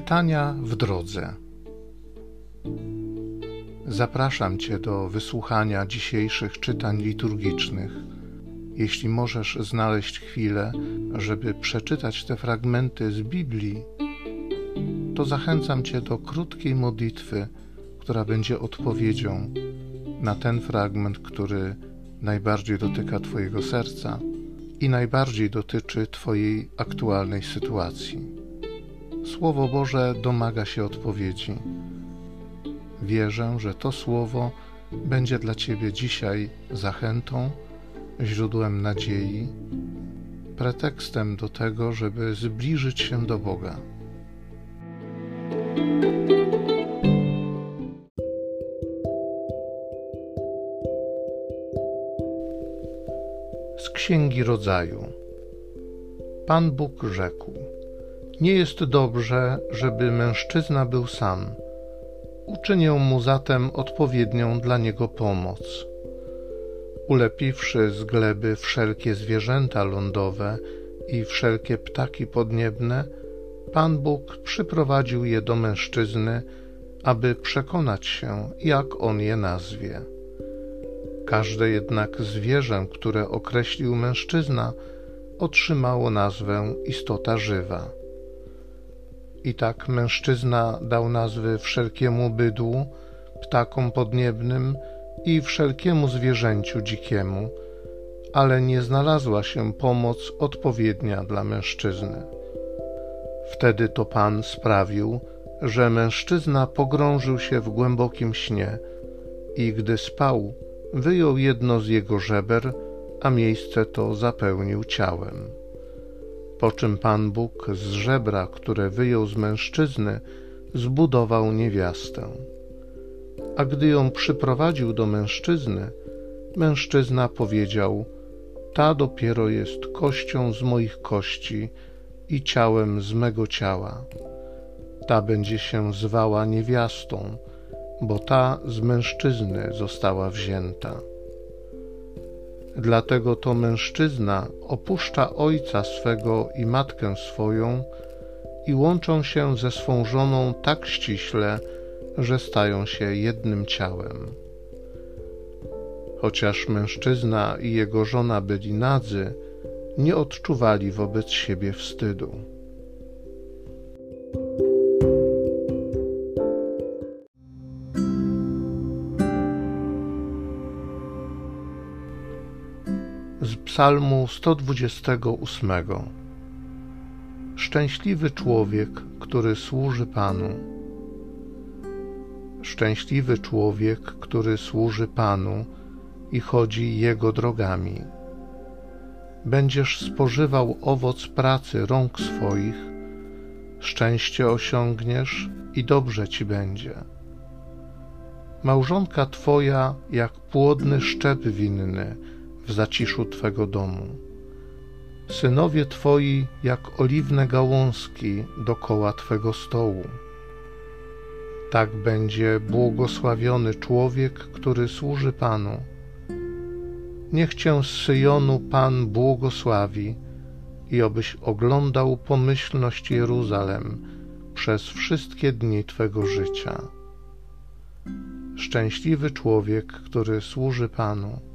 Czytania w drodze. Zapraszam Cię do wysłuchania dzisiejszych czytań liturgicznych. Jeśli możesz znaleźć chwilę, żeby przeczytać te fragmenty z Biblii, to zachęcam Cię do krótkiej modlitwy, która będzie odpowiedzią na ten fragment, który najbardziej dotyka Twojego serca i najbardziej dotyczy Twojej aktualnej sytuacji. Słowo Boże domaga się odpowiedzi. Wierzę, że to Słowo będzie dla Ciebie dzisiaj zachętą, źródłem nadziei, pretekstem do tego, żeby zbliżyć się do Boga. Z Księgi Rodzaju. Pan Bóg rzekł: nie jest dobrze, żeby mężczyzna był sam. Uczynię mu zatem odpowiednią dla niego pomoc. Ulepiwszy z gleby wszelkie zwierzęta lądowe i wszelkie ptaki podniebne, Pan Bóg przyprowadził je do mężczyzny, aby przekonać się, jak on je nazwie. Każde jednak zwierzę, które określił mężczyzna, otrzymało nazwę istota żywa. I tak mężczyzna dał nazwy wszelkiemu bydłu, ptakom podniebnym i wszelkiemu zwierzęciu dzikiemu, ale nie znalazła się pomoc odpowiednia dla mężczyzny. Wtedy to Pan sprawił, że mężczyzna pogrążył się w głębokim śnie i gdy spał, wyjął jedno z jego żeber, a miejsce to zapełnił ciałem po czym Pan Bóg z żebra, które wyjął z mężczyzny, zbudował niewiastę. A gdy ją przyprowadził do mężczyzny, mężczyzna powiedział: Ta dopiero jest kością z moich kości i ciałem z mego ciała. Ta będzie się zwała niewiastą, bo ta z mężczyzny została wzięta. Dlatego to mężczyzna opuszcza ojca swego i matkę swoją i łączą się ze swą żoną tak ściśle, że stają się jednym ciałem. Chociaż mężczyzna i jego żona byli nadzy, nie odczuwali wobec siebie wstydu. Z Psalmu 128. Szczęśliwy człowiek, który służy Panu. Szczęśliwy człowiek, który służy Panu i chodzi Jego drogami. Będziesz spożywał owoc pracy rąk swoich, szczęście osiągniesz i dobrze ci będzie. Małżonka Twoja jak płodny szczep winny, w zaciszu Twego domu. Synowie Twoi jak oliwne gałązki dokoła Twego stołu. Tak będzie błogosławiony człowiek, który służy Panu. Niech Cię z Syjonu Pan błogosławi i obyś oglądał pomyślność Jeruzalem przez wszystkie dni Twego życia. Szczęśliwy człowiek, który służy Panu.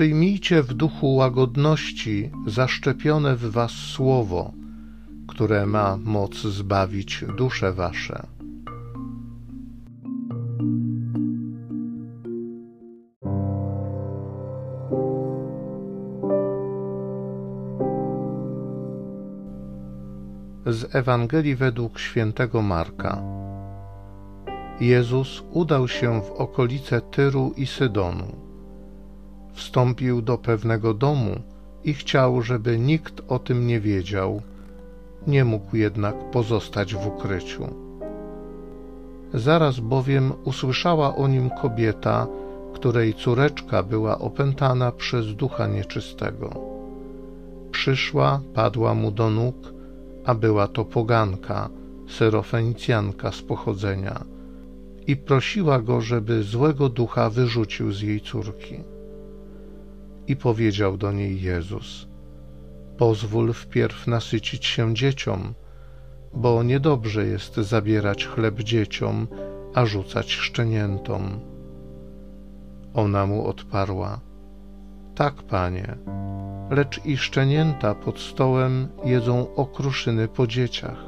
Przyjmijcie w duchu łagodności zaszczepione w was słowo, które ma moc zbawić dusze wasze. Z Ewangelii według świętego Marka. Jezus udał się w okolice Tyru i Sydonu wstąpił do pewnego domu i chciał, żeby nikt o tym nie wiedział. Nie mógł jednak pozostać w ukryciu. Zaraz bowiem usłyszała o nim kobieta, której córeczka była opętana przez ducha nieczystego. Przyszła, padła mu do nóg, a była to poganka, syrofenicjanka z pochodzenia, i prosiła go, żeby złego ducha wyrzucił z jej córki. I powiedział do niej Jezus: Pozwól wpierw nasycić się dzieciom, bo niedobrze jest zabierać chleb dzieciom, a rzucać szczeniętom. Ona mu odparła: Tak, panie, lecz i szczenięta pod stołem jedzą okruszyny po dzieciach.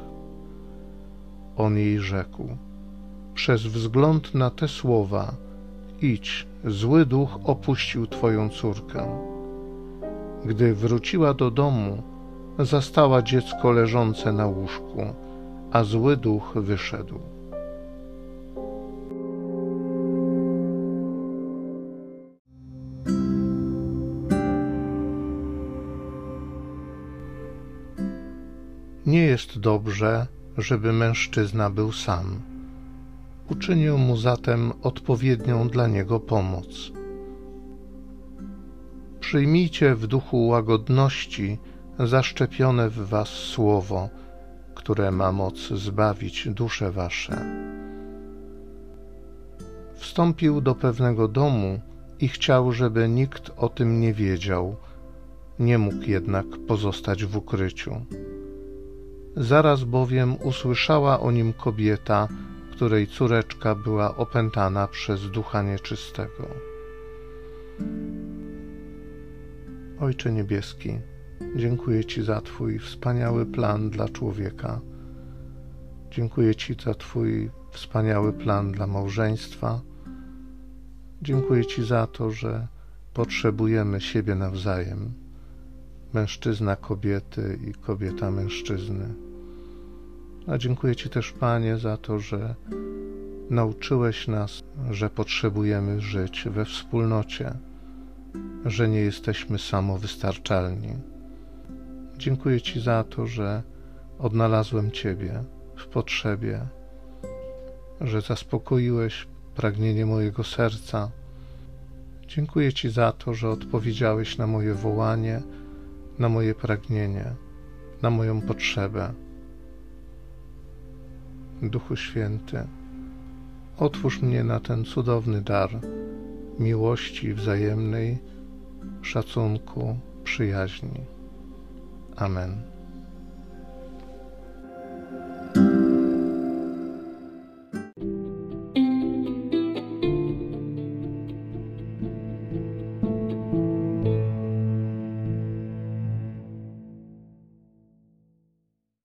On jej rzekł: Przez wzgląd na te słowa, idź, zły duch opuścił twoją córkę. Gdy wróciła do domu, zastała dziecko leżące na łóżku, a zły duch wyszedł. Nie jest dobrze, żeby mężczyzna był sam. Uczynię mu zatem odpowiednią dla niego pomoc. Przyjmijcie w duchu łagodności zaszczepione w was słowo, które ma moc zbawić dusze wasze. Wstąpił do pewnego domu i chciał, żeby nikt o tym nie wiedział. Nie mógł jednak pozostać w ukryciu. Zaraz bowiem usłyszała o nim kobieta, której córeczka była opętana przez ducha nieczystego. Ojcze Niebieski, dziękuję Ci za Twój wspaniały plan dla człowieka. Dziękuję Ci za Twój wspaniały plan dla małżeństwa. Dziękuję Ci za to, że potrzebujemy siebie nawzajem mężczyzna kobiety i kobieta mężczyzny. A dziękuję Ci też, Panie, za to, że nauczyłeś nas, że potrzebujemy żyć we wspólnocie, że nie jesteśmy samowystarczalni. Dziękuję Ci za to, że odnalazłem Ciebie w potrzebie, że zaspokoiłeś pragnienie mojego serca. Dziękuję Ci za to, że odpowiedziałeś na moje wołanie na moje pragnienie, na moją potrzebę. Duchu Święty, otwórz mnie na ten cudowny dar miłości wzajemnej, szacunku, przyjaźni. Amen.